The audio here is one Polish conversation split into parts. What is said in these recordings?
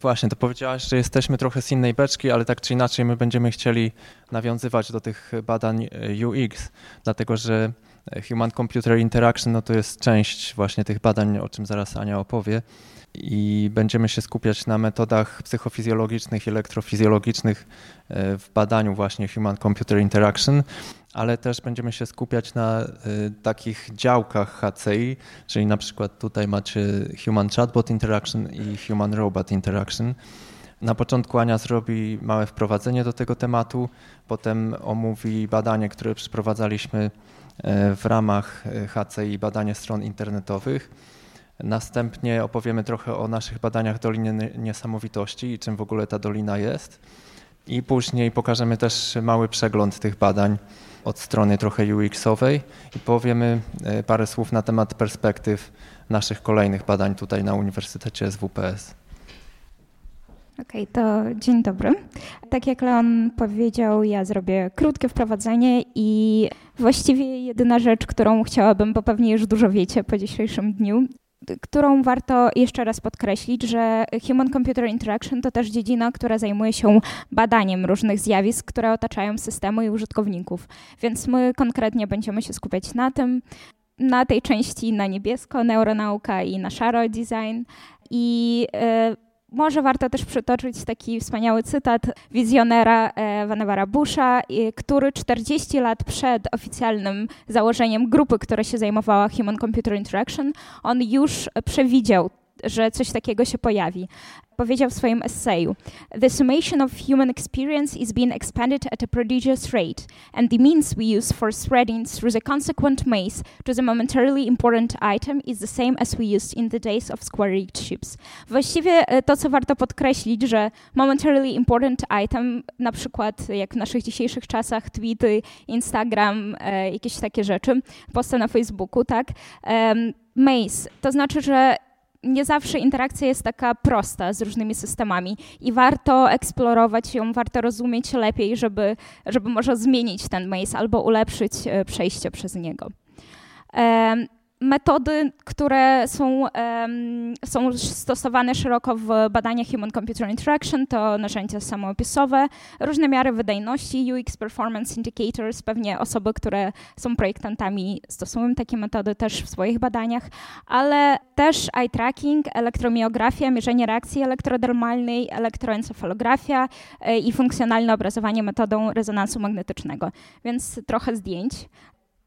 Właśnie, to powiedziałaś, że jesteśmy trochę z innej beczki, ale tak czy inaczej my będziemy chcieli nawiązywać do tych badań UX, dlatego że Human Computer Interaction no to jest część właśnie tych badań, o czym zaraz Ania opowie. I będziemy się skupiać na metodach psychofizjologicznych i elektrofizjologicznych e, w badaniu właśnie Human Computer Interaction, ale też będziemy się skupiać na e, takich działkach HCI, czyli na przykład tutaj macie Human Chatbot Interaction i Human Robot Interaction. Na początku Ania zrobi małe wprowadzenie do tego tematu, potem omówi badanie, które przeprowadzaliśmy e, w ramach HCI, badanie stron internetowych Następnie opowiemy trochę o naszych badaniach Doliny Niesamowitości i czym w ogóle ta dolina jest. I później pokażemy też mały przegląd tych badań od strony trochę UX-owej i powiemy e, parę słów na temat perspektyw naszych kolejnych badań tutaj na Uniwersytecie SWPS. Okej, okay, to dzień dobry. Tak jak Leon powiedział, ja zrobię krótkie wprowadzenie i właściwie jedyna rzecz, którą chciałabym, bo pewnie już dużo wiecie po dzisiejszym dniu, którą warto jeszcze raz podkreślić, że Human Computer Interaction to też dziedzina, która zajmuje się badaniem różnych zjawisk, które otaczają systemy i użytkowników. Więc my konkretnie będziemy się skupiać na tym, na tej części na niebiesko, neuronauka i na szaro design. I yy, może warto też przytoczyć taki wspaniały cytat wizjonera Vannevar Busha, który 40 lat przed oficjalnym założeniem grupy, która się zajmowała Human Computer Interaction, on już przewidział że coś takiego się pojawi powiedział w swoim essayu: The summation of human experience is being expanded at a prodigious rate, and the means we use for spreading through the consequent maze to the momentarily important item is the same as we used in the days of square-rigged ships. Właściwie e, to, co warto podkreślić, że momentarily important item, na przykład jak w naszych dzisiejszych czasach tweety, Instagram, e, jakieś takie rzeczy, posty na Facebooku, tak? Maze, to znaczy, że nie zawsze interakcja jest taka prosta z różnymi systemami i warto eksplorować ją, warto rozumieć lepiej, żeby, żeby może zmienić ten maze albo ulepszyć e, przejście przez niego metody, które są, um, są stosowane szeroko w badaniach Human Computer Interaction, to narzędzia samoopisowe, różne miary wydajności, UX Performance Indicators, pewnie osoby, które są projektantami stosują takie metody też w swoich badaniach, ale też eye tracking, elektromiografia, mierzenie reakcji elektrodermalnej, elektroencefalografia e, i funkcjonalne obrazowanie metodą rezonansu magnetycznego. Więc trochę zdjęć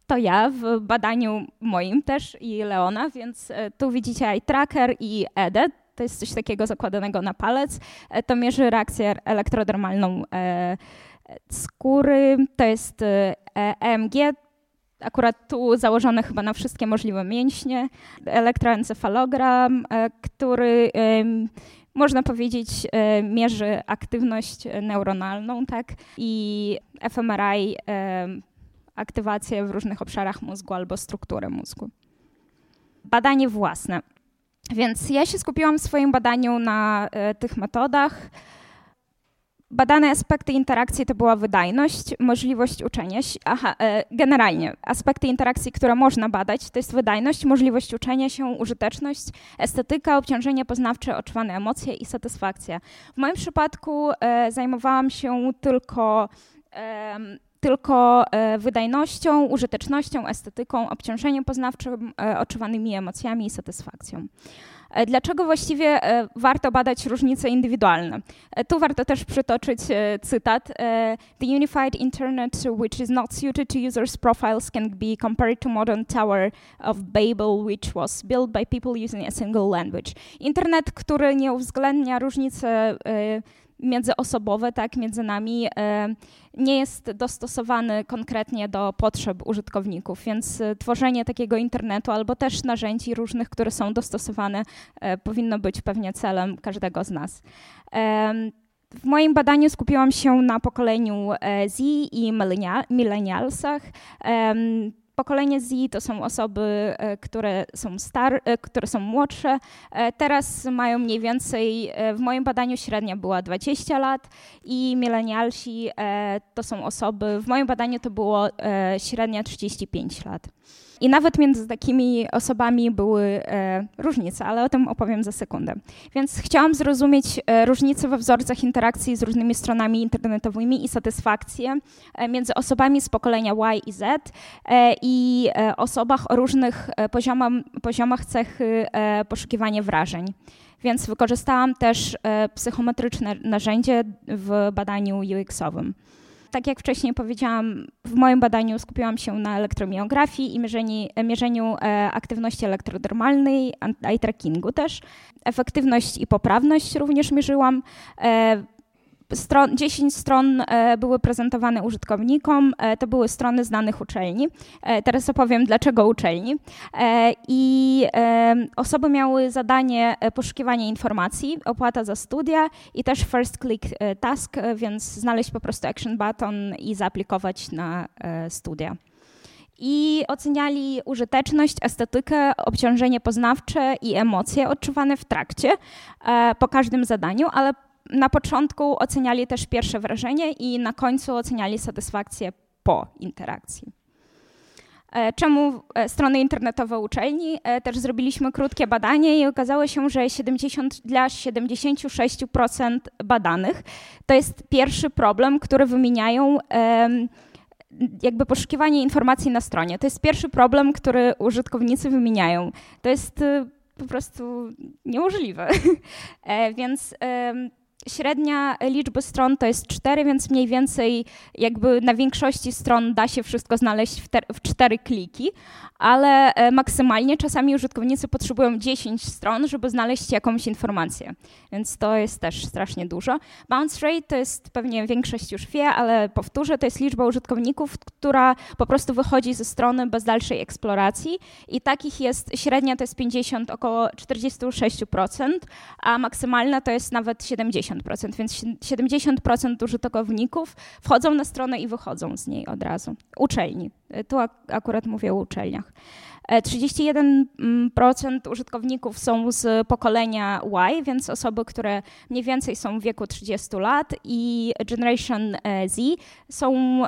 to ja w badaniu moim też i Leona, więc e, tu widzicie eye tracker i EDE. To jest coś takiego zakładanego na palec. E, to mierzy reakcję elektrodermalną e, skóry. To jest EMG, akurat tu założone chyba na wszystkie możliwe mięśnie. Elektroencefalogram, który można powiedzieć, mierzy aktywność neuronalną, tak? I fMRI aktywację w różnych obszarach mózgu albo strukturę mózgu. Badanie własne. Więc ja się skupiłam w swoim badaniu na e, tych metodach. Badane aspekty interakcji to była wydajność, możliwość uczenia się. Aha, e, generalnie aspekty interakcji, które można badać, to jest wydajność, możliwość uczenia się, użyteczność, estetyka, obciążenie poznawcze, odczuwane emocje i satysfakcja. W moim przypadku e, zajmowałam się tylko tylko e, wydajnością, użytecznością, estetyką, obciążeniem poznawczym, e, odczuwanymi emocjami i satysfakcją. E, dlaczego właściwie warto badać różnice indywidualne? Tu warto też przytoczyć cytat. The unified internet which is not suited to users' profiles can be compared to modern Tower of Babel which was built by people using a single language. Internet, który nie uwzględnia różnice międzyosobowe, tak, między nami, e, nie jest dostosowany konkretnie do potrzeb użytkowników, więc e, tworzenie takiego internetu albo też narzędzi różnych, które są dostosowane, e, powinno być pewnie celem każdego z nas. W moim badaniu skupiłam się na pokoleniu Z i millennialsach. Pokolenie Z to są osoby, e, które są, star, e, które są młodsze. E, teraz mają mniej więcej, w moim badaniu średnia była 20 lat i milenialsi to są osoby, w moim badaniu to było średnia 35 lat. I nawet między takimi osobami były różnice, ale o tym opowiem za sekundę. Więc chciałam zrozumieć różnice we wzorcach interakcji z różnymi stronami internetowymi i satysfakcję między osobami z pokolenia Y i Z i osobach o różnych poziomach, poziomach cechy poszukiwania wrażeń. Więc wykorzystałam też psychometryczne narzędzie w badaniu UX-owym tak jak wcześniej powiedziałam, w moim badaniu skupiłam się na elektromiografii i mierzeniu, mierzeniu e, aktywności elektrodermalnej, eye trackingu też. Efektywność i poprawność również mierzyłam. Stron, 10 stron e, były prezentowane użytkownikom. E, to były strony znanych uczelni. E, teraz opowiem, dlaczego uczelni. I osoby miały zadanie poszukiwania informacji, opłata za studia i też first click task, więc znaleźć po prostu action button i zaaplikować na studia i oceniali użyteczność, estetykę, obciążenie poznawcze i emocje odczuwane w trakcie po każdym zadaniu, ale na początku oceniali też pierwsze wrażenie i na końcu oceniali satysfakcję po interakcji. E, czemu e, strony internetowe uczelni? E, też zrobiliśmy krótkie badanie i okazało się, że 70, dla 76% badanych to jest pierwszy problem, który wymieniają jakby poszukiwanie informacji na stronie. To jest pierwszy problem, który użytkownicy wymieniają. To jest po prostu niemożliwe. Więc średnia liczba stron to jest 4, więc mniej więcej jakby na większości stron da się wszystko znaleźć w, w 4 kliki, ale e, maksymalnie czasami użytkownicy potrzebują 10 stron, żeby znaleźć jakąś informację, więc to jest też strasznie dużo. Bounce rate to jest pewnie większość już wie, ale powtórzę, to jest liczba użytkowników, która po prostu wychodzi ze strony bez dalszej eksploracji i takich jest, średnia to jest 50, około 46%, a maksymalna to jest nawet 70%, więc 70% użytkowników wchodzą na stronę i wychodzą z niej od razu. Uczelni, tu akurat mówię o uczelniach. 31% mm, użytkowników są z pokolenia Y, więc osoby, które mniej więcej są w wieku 30 lat i Generation e, Z są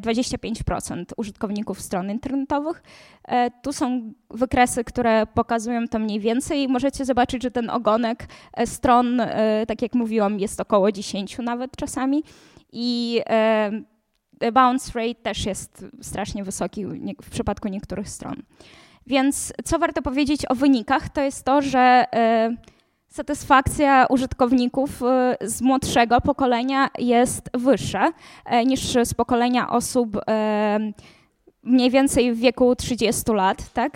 25% e, e, użytkowników stron internetowych. Tu są wykresy, które pokazują to mniej więcej. Możecie zobaczyć, że ten ogonek stron, tak jak mówiłam, jest około 10 nawet czasami. I bounce rate też jest strasznie wysoki w przypadku niektórych stron. Więc co warto powiedzieć o wynikach, to jest to, że e, satysfakcja użytkowników e, z młodszego pokolenia jest wyższa e, niż z pokolenia osób mniej więcej w wieku 30 lat. Tak?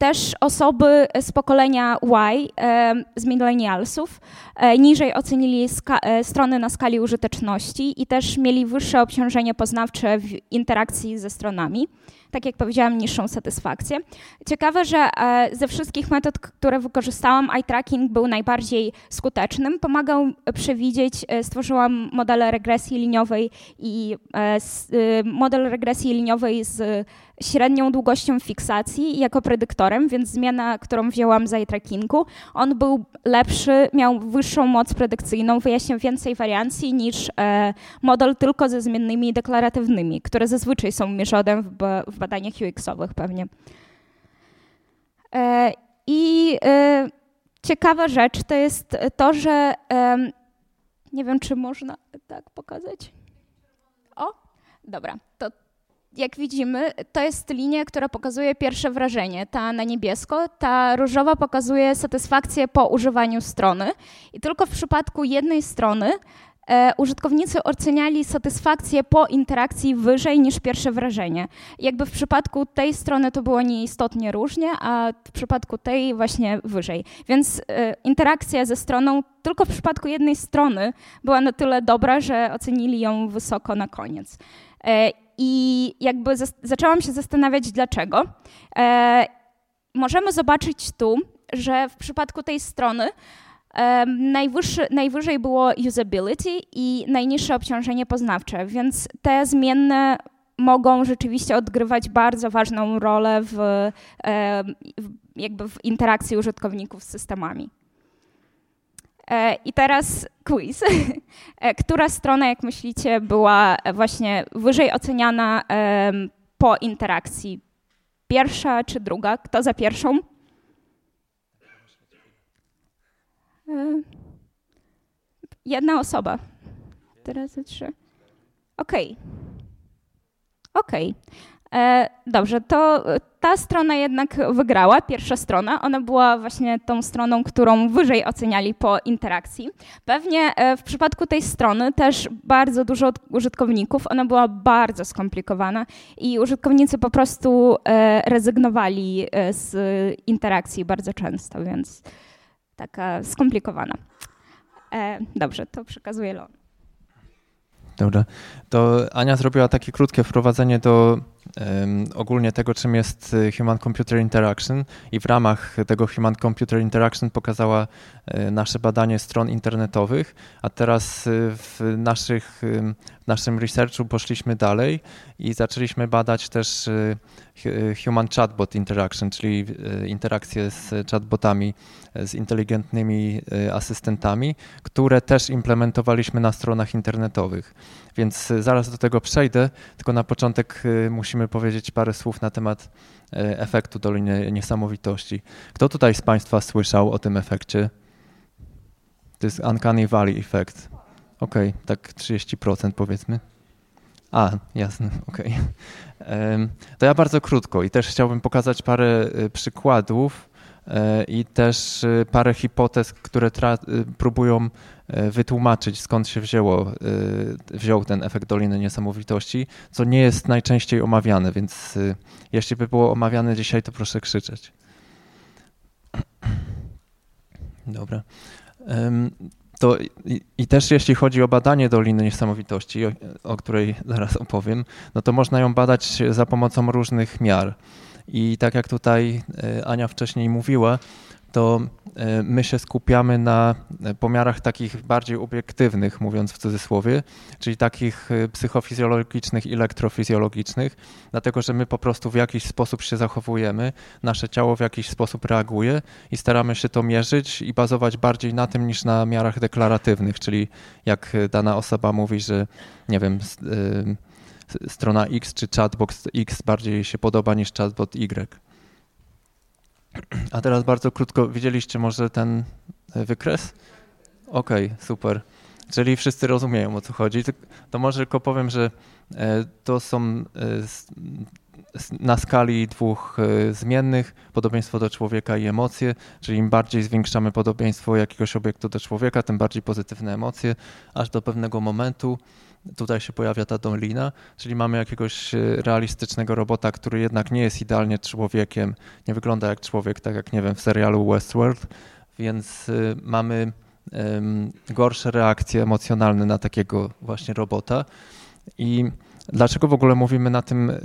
Też osoby z pokolenia Y, z millennialsów, e, niżej ocenili e, strony na skali użyteczności i też mieli wyższe obciążenie poznawcze w interakcji ze stronami tak jak powiedziałam, niższą satysfakcję. Ciekawe, że e, ze wszystkich metod, które wykorzystałam, eye tracking był najbardziej skutecznym. Pomagał przewidzieć, stworzyłam model regresji liniowej i model regresji liniowej z średnią długością fiksacji jako predyktorem, więc zmiana, którą wzięłam z trackingu, on był lepszy, miał wyższą moc predykcyjną, wyjaśniał więcej wariancji niż model tylko ze zmiennymi deklaratywnymi, które zazwyczaj są mierzone w, w badaniach UX-owych pewnie. E, I e, ciekawa rzecz to jest to, że nie wiem, czy można tak pokazać. O, dobra, to jak widzimy, to jest linia, która pokazuje pierwsze wrażenie. Ta na niebiesko, ta różowa pokazuje satysfakcję po używaniu strony. I tylko w przypadku jednej strony e, użytkownicy oceniali satysfakcję po interakcji wyżej niż pierwsze wrażenie. Jakby w przypadku tej strony to było nieistotnie różnie, a w przypadku tej właśnie wyżej. Więc e, interakcja ze stroną tylko w przypadku jednej strony była na tyle dobra, że ocenili ją wysoko na koniec. E, I jakby zaczęłam się zastanawiać, dlaczego. E, możemy zobaczyć tu, że w przypadku tej strony Najwyższy, najwyżej było usability i najniższe obciążenie poznawcze, więc te zmienne mogą rzeczywiście odgrywać bardzo ważną rolę w, w jakby w interakcji użytkowników z systemami. E, I teraz quiz. E, która strona, jak myślicie, była właśnie wyżej oceniana po interakcji. Pierwsza czy druga? Kto za pierwszą? E, jedna osoba. Teraz trzy. Okej. Okay. Okej. Okay. E, dobrze, to ta strona jednak wygrała, pierwsza strona. Ona była właśnie tą stroną, którą wyżej oceniali po interakcji. Pewnie e, w przypadku tej strony też bardzo dużo użytkowników, ona była bardzo skomplikowana i użytkownicy po prostu e, rezygnowali z interakcji bardzo często, więc taka skomplikowana. Dobrze, to przekazuję Lon. Dobra. To Ania zrobiła takie krótkie wprowadzenie do ogólnie tego, czym jest y, Human Computer Interaction i w ramach tego Human Computer Interaction pokazała e, nasze badanie stron internetowych, a teraz y, w, naszych, w naszym researchu poszliśmy dalej i zaczęliśmy badać też y, Human Chatbot Interaction, czyli interakcje z chatbotami, z inteligentnymi asystentami, które też implementowaliśmy na stronach internetowych. Więc zaraz do tego przejdę, tylko na początek y, musimy powiedzieć parę słów na temat y, efektu Doliny Niesamowitości. Kto tutaj z Państwa słyszał o tym efekcie? To jest Uncanny Valley Effect. Okej, okay, tak 30% powiedzmy. A, jasne, okej. Okay. To ja bardzo krótko i też chciałbym pokazać parę przykładów i też parę hipotez, które próbują E, wytłumaczyć, skąd się wzięło, e, wziął ten efekt Doliny Niesamowitości, co nie jest najczęściej omawiane, więc e, jeśli by było omawiane dzisiaj, to proszę krzyczeć. Dobra. To i, i, też jeśli chodzi o badanie Doliny Niesamowitości, o, o której zaraz opowiem, no to można ją badać za pomocą różnych miar. I tak jak tutaj Ania wcześniej mówiła, to e, my się skupiamy na e, pomiarach takich bardziej obiektywnych, mówiąc w cudzysłowie, czyli takich e, psychofizjologicznych elektrofizjologicznych, dlatego że my po prostu w jakiś sposób się zachowujemy, nasze ciało w jakiś sposób reaguje i staramy się to mierzyć i bazować bardziej na tym niż na miarach deklaratywnych, czyli jak dana osoba mówi, że nie wiem, strona X czy chatbox X bardziej się podoba niż chatbot Y. A teraz bardzo krótko, widzieliście może ten e, wykres? Okej, okay, super. Czyli wszyscy rozumieją o co chodzi. To może tylko powiem, że e, to są e, na skali dwóch zmiennych podobieństwo do człowieka i emocje, czyli im bardziej zwiększamy podobieństwo jakiegoś obiektu do człowieka, tym bardziej pozytywne emocje, aż do pewnego momentu tutaj się pojawia ta dolina, czyli mamy jakiegoś e, realistycznego robota, który jednak nie jest idealnie człowiekiem, nie wygląda jak człowiek, tak jak nie wiem w serialu Westworld, więc e, mamy gorsze reakcje emocjonalne na takiego właśnie robota. I dlaczego w ogóle mówimy na tym, e,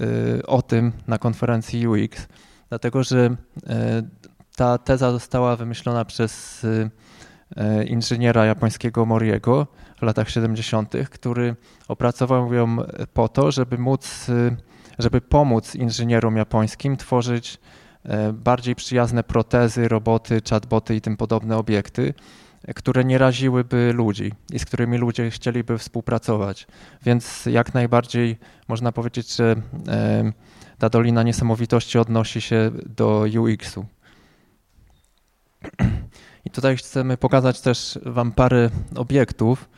o tym na konferencji UX? Dlatego, że ta teza została wymyślona przez inżyniera japońskiego Moriego, w latach 70., który opracował ją po to, żeby móc, żeby pomóc inżynierom japońskim tworzyć e, bardziej przyjazne protezy, roboty, chatboty i tym podobne obiekty, które nie raziłyby ludzi i z którymi ludzie chcieliby współpracować. Więc jak najbardziej można powiedzieć, że e, ta Dolina Niesamowitości odnosi się do UX-u. I tutaj chcemy pokazać też Wam parę obiektów,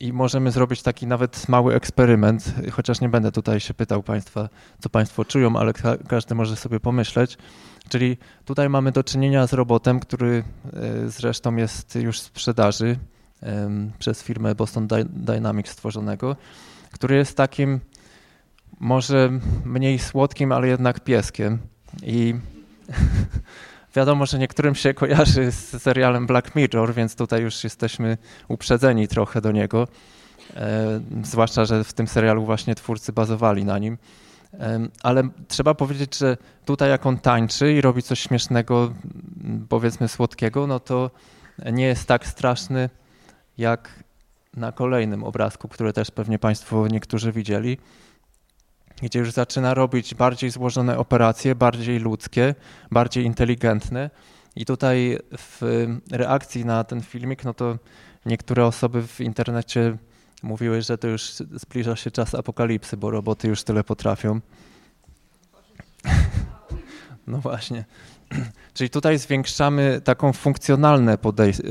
i możemy zrobić taki nawet mały eksperyment, chociaż nie będę tutaj się pytał Państwa, co Państwo czują, ale każdy może sobie pomyśleć. Czyli tutaj mamy do czynienia z robotem, który e, zresztą jest już w sprzedaży przez firmę Boston Dynamics stworzonego, który jest takim może mniej słodkim, ale jednak pieskiem. I Wiadomo, że niektórym się kojarzy z serialem Black Mirror, więc tutaj już jesteśmy uprzedzeni trochę do niego. E, zwłaszcza, że w tym serialu właśnie twórcy bazowali na nim. E, ale trzeba powiedzieć, że tutaj jak on tańczy i robi coś śmiesznego, powiedzmy słodkiego, no to nie jest tak straszny jak na kolejnym obrazku, który też pewnie Państwo niektórzy widzieli gdzie już zaczyna robić bardziej złożone operacje, bardziej ludzkie, bardziej inteligentne. I tutaj w reakcji na ten filmik, no to niektóre osoby w internecie mówiłeś, że to już zbliża się czas apokalipsy, bo roboty już tyle potrafią. No właśnie. Czyli tutaj zwiększamy taką funkcjonalne podejście,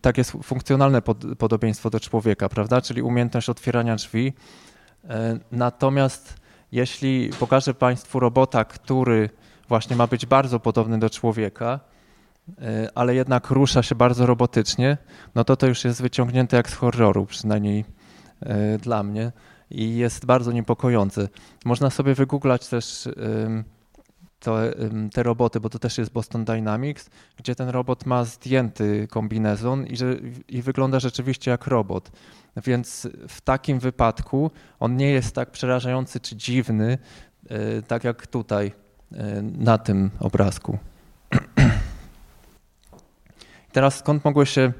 takie funkcjonalne pod, podobieństwo do człowieka, prawda? Czyli umiejętność otwierania drzwi. E, natomiast jeśli pokażę Państwu robota, który właśnie ma być bardzo podobny do człowieka, e, ale jednak rusza się bardzo robotycznie, no to to już jest wyciągnięte jak z horroru, przynajmniej e, dla mnie i jest bardzo niepokojące. Można sobie wygooglać też to, te roboty, bo to też jest Boston Dynamics, gdzie ten robot ma zdjęty kombinezon i, że, i wygląda rzeczywiście jak robot. Więc w takim wypadku on nie jest tak przerażający czy dziwny, e, tak jak tutaj e, na tym obrazku. Teraz skąd mogło się,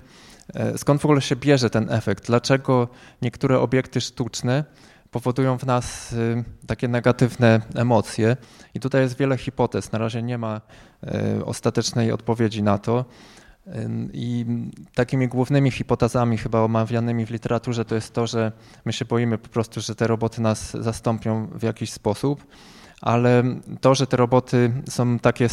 e, skąd w ogóle się bierze ten efekt? Dlaczego niektóre obiekty sztuczne powodują w nas y, takie negatywne emocje. I tutaj jest wiele hipotez. Na razie nie ma y, ostatecznej odpowiedzi na to. I takimi głównymi hipotezami, chyba omawianymi w literaturze, to jest to, że my się boimy po prostu, że te roboty nas zastąpią w jakiś sposób, ale to, że te roboty są takie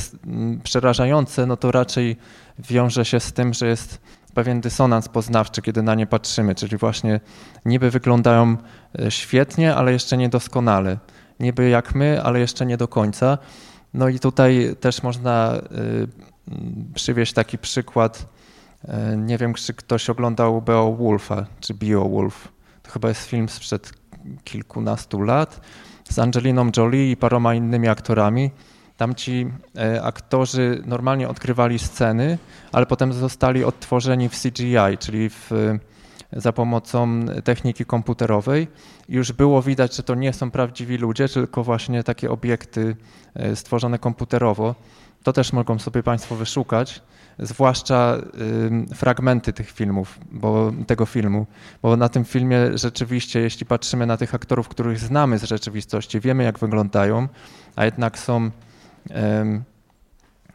przerażające, no to raczej wiąże się z tym, że jest pewien dysonans poznawczy, kiedy na nie patrzymy, czyli właśnie niby wyglądają e, świetnie, ale jeszcze niedoskonale. Niby jak my, ale jeszcze nie do końca. No i tutaj też można e, przywieźć taki przykład. E, nie wiem, czy ktoś oglądał Beowulfa, czy Beowulf. To chyba jest film sprzed kilkunastu lat z Angeliną Jolie i paroma innymi aktorami. Tam ci e, aktorzy normalnie odkrywali sceny, ale potem zostali odtworzeni w CGI, czyli w, za pomocą techniki komputerowej. Już było widać, że to nie są prawdziwi ludzie, tylko właśnie takie obiekty e, stworzone komputerowo. To też mogą sobie Państwo wyszukać, zwłaszcza fragmenty tych filmów, bo, tego filmu, bo na tym filmie rzeczywiście, jeśli patrzymy na tych aktorów, których znamy z rzeczywistości, wiemy jak wyglądają, a jednak są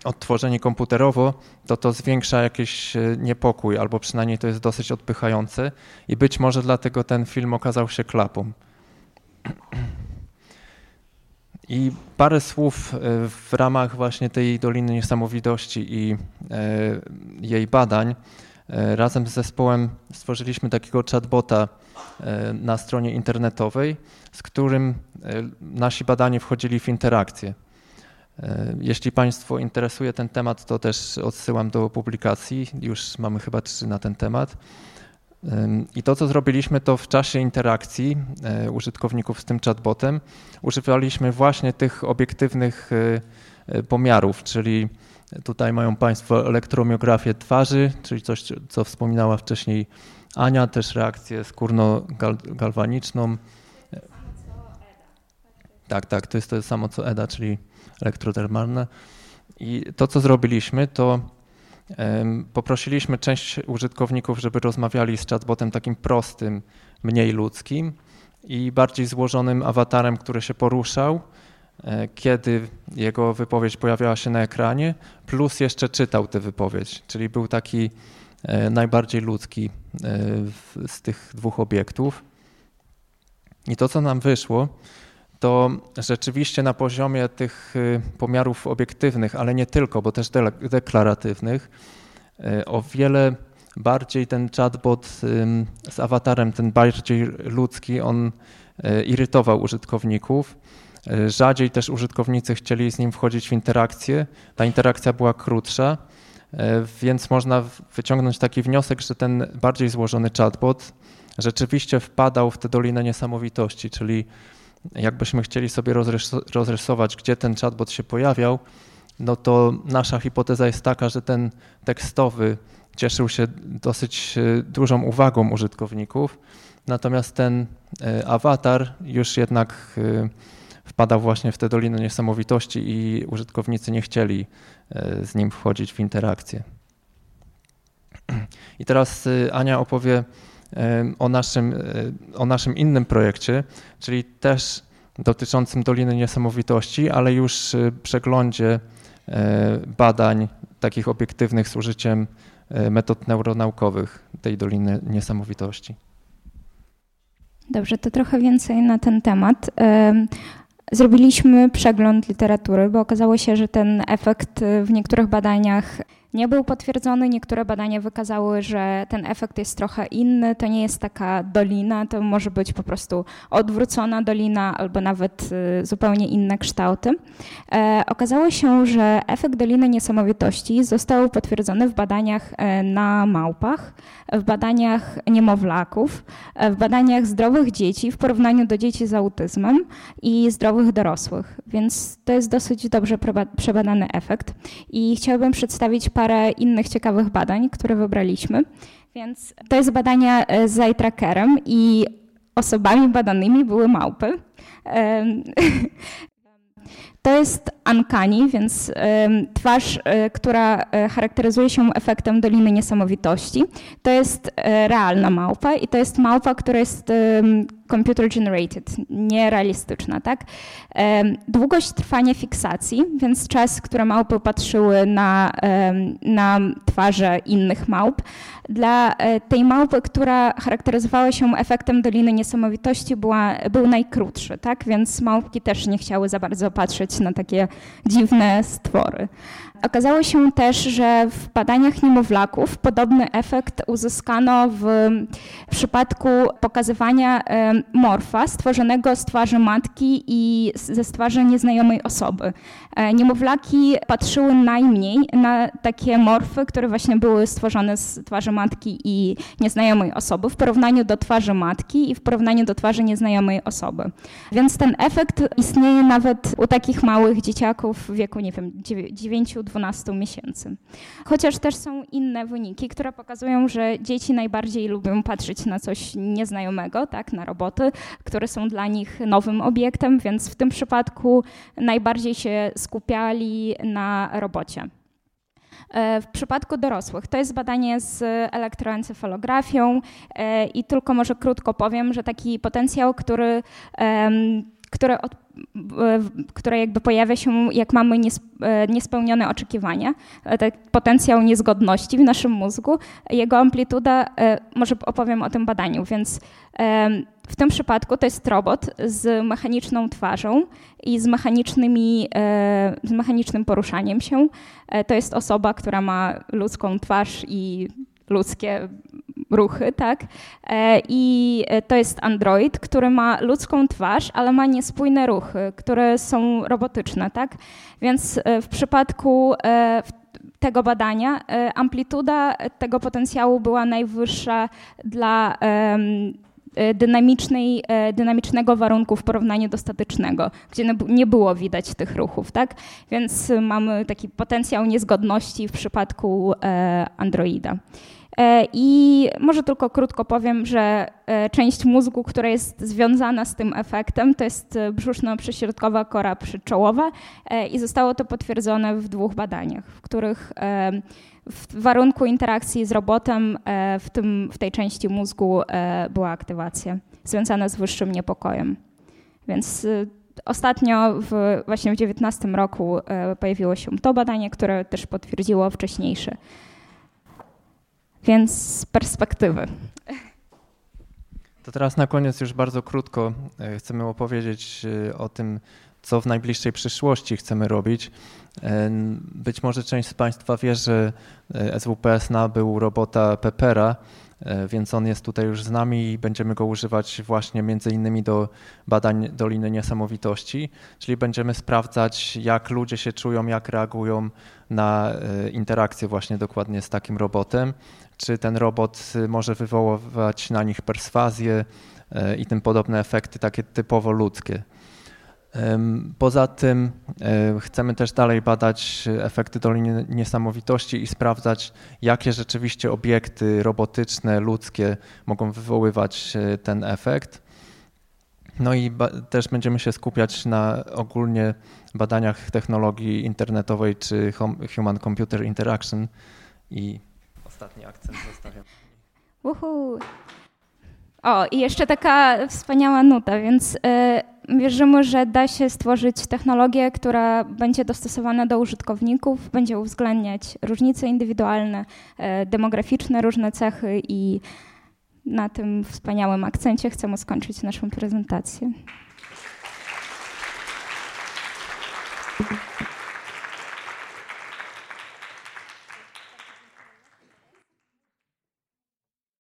odtworzenie komputerowo, to to zwiększa jakiś e, niepokój, albo przynajmniej to jest dosyć odpychające i być może dlatego ten film okazał się klapą. I parę słów e, w ramach właśnie tej Doliny Niesamowitości i e, jej badań. Razem z zespołem stworzyliśmy takiego chatbota na stronie internetowej, z którym nasi badani wchodzili w interakcję. E, jeśli Państwo interesuje ten temat, to też odsyłam do publikacji. Już mamy chyba trzy na ten temat. I to, co zrobiliśmy, to w czasie interakcji e, użytkowników z tym chatbotem używaliśmy właśnie tych obiektywnych e, pomiarów, czyli tutaj mają Państwo elektromiografię twarzy, czyli coś, co wspominała wcześniej Ania, też reakcję skórno-galwaniczną. Tak, tak, to jest to samo co EDA, czyli elektrotermalne. I to, co zrobiliśmy, to poprosiliśmy część użytkowników, żeby rozmawiali z chatbotem takim prostym, mniej ludzkim i bardziej złożonym awatarem, który się poruszał, e, kiedy jego wypowiedź pojawiała się na ekranie, plus jeszcze czytał tę wypowiedź, czyli był taki e, najbardziej ludzki e, z tych dwóch obiektów. I to, co nam wyszło, to rzeczywiście na poziomie tych y, pomiarów obiektywnych, ale nie tylko, bo też deklaratywnych, y, o wiele bardziej ten chatbot z awatarem, ten bardziej ludzki, on y, irytował użytkowników. Rzadziej też użytkownicy chcieli z nim wchodzić w interakcję. Ta interakcja była krótsza, więc można wyciągnąć taki wniosek, że ten bardziej złożony chatbot rzeczywiście wpadał w tę dolinę niesamowitości, czyli jakbyśmy chcieli sobie rozrysować, gdzie ten chatbot się pojawiał, no to nasza hipoteza jest taka, że ten tekstowy cieszył się dosyć e, dużą uwagą użytkowników, natomiast ten e, awatar już jednak e, wpadał właśnie w tę dolinę niesamowitości i użytkownicy nie chcieli z nim wchodzić w interakcję. I teraz Ania opowie o naszym, o naszym innym projekcie, czyli też dotyczącym Doliny Niesamowitości, ale już przeglądzie e, badań takich obiektywnych z użyciem e, metod neuronaukowych tej Doliny Niesamowitości. Dobrze, to trochę więcej na ten temat. Zrobiliśmy przegląd literatury, bo okazało się, że ten efekt w niektórych badaniach nie był potwierdzony. Niektóre badania wykazały, że ten efekt jest trochę inny. To nie jest taka dolina, to może być po prostu odwrócona dolina albo nawet y, zupełnie inne kształty. E, okazało się, że efekt doliny niesamowitości został potwierdzony w badaniach e, na małpach, w badaniach niemowlaków, e, w badaniach zdrowych dzieci w porównaniu do dzieci z autyzmem i zdrowych dorosłych. Więc to jest dosyć dobrze przebadany efekt. I chciałabym przedstawić parę parę innych ciekawych badań, które wybraliśmy. Więc to jest badania e, z eye trackerem i osobami badanymi były małpy. To jest uncanny, więc twarz, e, która e, charakteryzuje się efektem Doliny Niesamowitości. To jest realna małpa i to jest małpa, która jest computer generated, nierealistyczna, tak? Długość trwania fiksacji, więc czas, który małpy patrzyły na, na twarze innych małp. Dla e, tej małpy, która charakteryzowała się efektem Doliny Niesamowitości, była, był najkrótszy, tak? Więc małpki też nie chciały za bardzo patrzeć na takie dziwne stwory. Okazało się też, że w badaniach niemowlaków podobny efekt uzyskano w przypadku pokazywania morfa stworzonego z twarzy matki i ze twarzy nieznajomej osoby. E, niemowlaki patrzyły najmniej na takie morfy, które właśnie były stworzone z twarzy matki i nieznajomej osoby w porównaniu do twarzy matki i w porównaniu do twarzy nieznajomej osoby. Więc ten efekt istnieje nawet u takich małych dzieciaków w wieku, nie wiem, 9-12 miesięcy. Chociaż też są inne wyniki, które pokazują, że dzieci najbardziej lubią patrzeć na coś nieznajomego, tak, na które są dla nich nowym obiektem, więc w tym przypadku najbardziej się skupiali na robocie. E, w przypadku dorosłych to jest badanie z elektroencefalografią e, i tylko może krótko powiem, że taki potencjał, który, który od, które jakby pojawia się, jak mamy e, niespełnione oczekiwania, ten potencjał niezgodności w naszym mózgu, jego amplituda, może opowiem o tym badaniu, więc w tym przypadku to jest robot z mechaniczną twarzą i z, mechanicznymi, e, z mechanicznym poruszaniem się. E, to jest osoba, która ma ludzką twarz i ludzkie ruchy, tak? E, I to jest android, który ma ludzką twarz, ale ma niespójne ruchy, które są robotyczne, tak? Więc w przypadku tego badania amplituda tego potencjału była najwyższa dla dynamicznej, e, dynamicznego warunku w porównaniu do statycznego, gdzie nie było widać tych ruchów, tak? Więc mamy taki potencjał niezgodności w przypadku e, Androida. I może tylko krótko powiem, że część mózgu, która jest związana z tym efektem, to jest brzuszno-przyśrodkowa kora przyczołowa i zostało to potwierdzone w dwóch badaniach, w których w warunku interakcji z robotem e, w, tym, w tej części mózgu e, była aktywacja związana z wyższym niepokojem. Więc e, ostatnio, w, właśnie w 2019 roku pojawiło się to badanie, które też potwierdziło wcześniejsze. Więc z perspektywy. To teraz na koniec już bardzo krótko chcemy opowiedzieć o tym, co w najbliższej przyszłości chcemy robić. Być może część z Państwa wie, że e, SWPS nabył robota Pepera, e, więc on jest tutaj już z nami i będziemy go używać właśnie między innymi do badań Doliny Niesamowitości, czyli będziemy sprawdzać, jak ludzie się czują, jak reagują na e, interakcję właśnie dokładnie z takim robotem, czy ten robot może wywoływać na nich perswazję i tym podobne efekty takie typowo ludzkie. Poza tym chcemy też dalej badać efekty Doliny Niesamowitości i sprawdzać, jakie rzeczywiście obiekty robotyczne, ludzkie mogą wywoływać e, ten efekt. No i też będziemy się skupiać na ogólnie badaniach technologii internetowej czy Human Computer Interaction i ostatni akcent zostawiam. Uhu. O, i jeszcze taka wspaniała nuta, więc e, wierzymy, że da się stworzyć technologię, która będzie dostosowana do użytkowników, będzie uwzględniać różnice indywidualne, e, demograficzne, różne cechy i na tym wspaniałym akcencie chcemy skończyć naszą prezentację.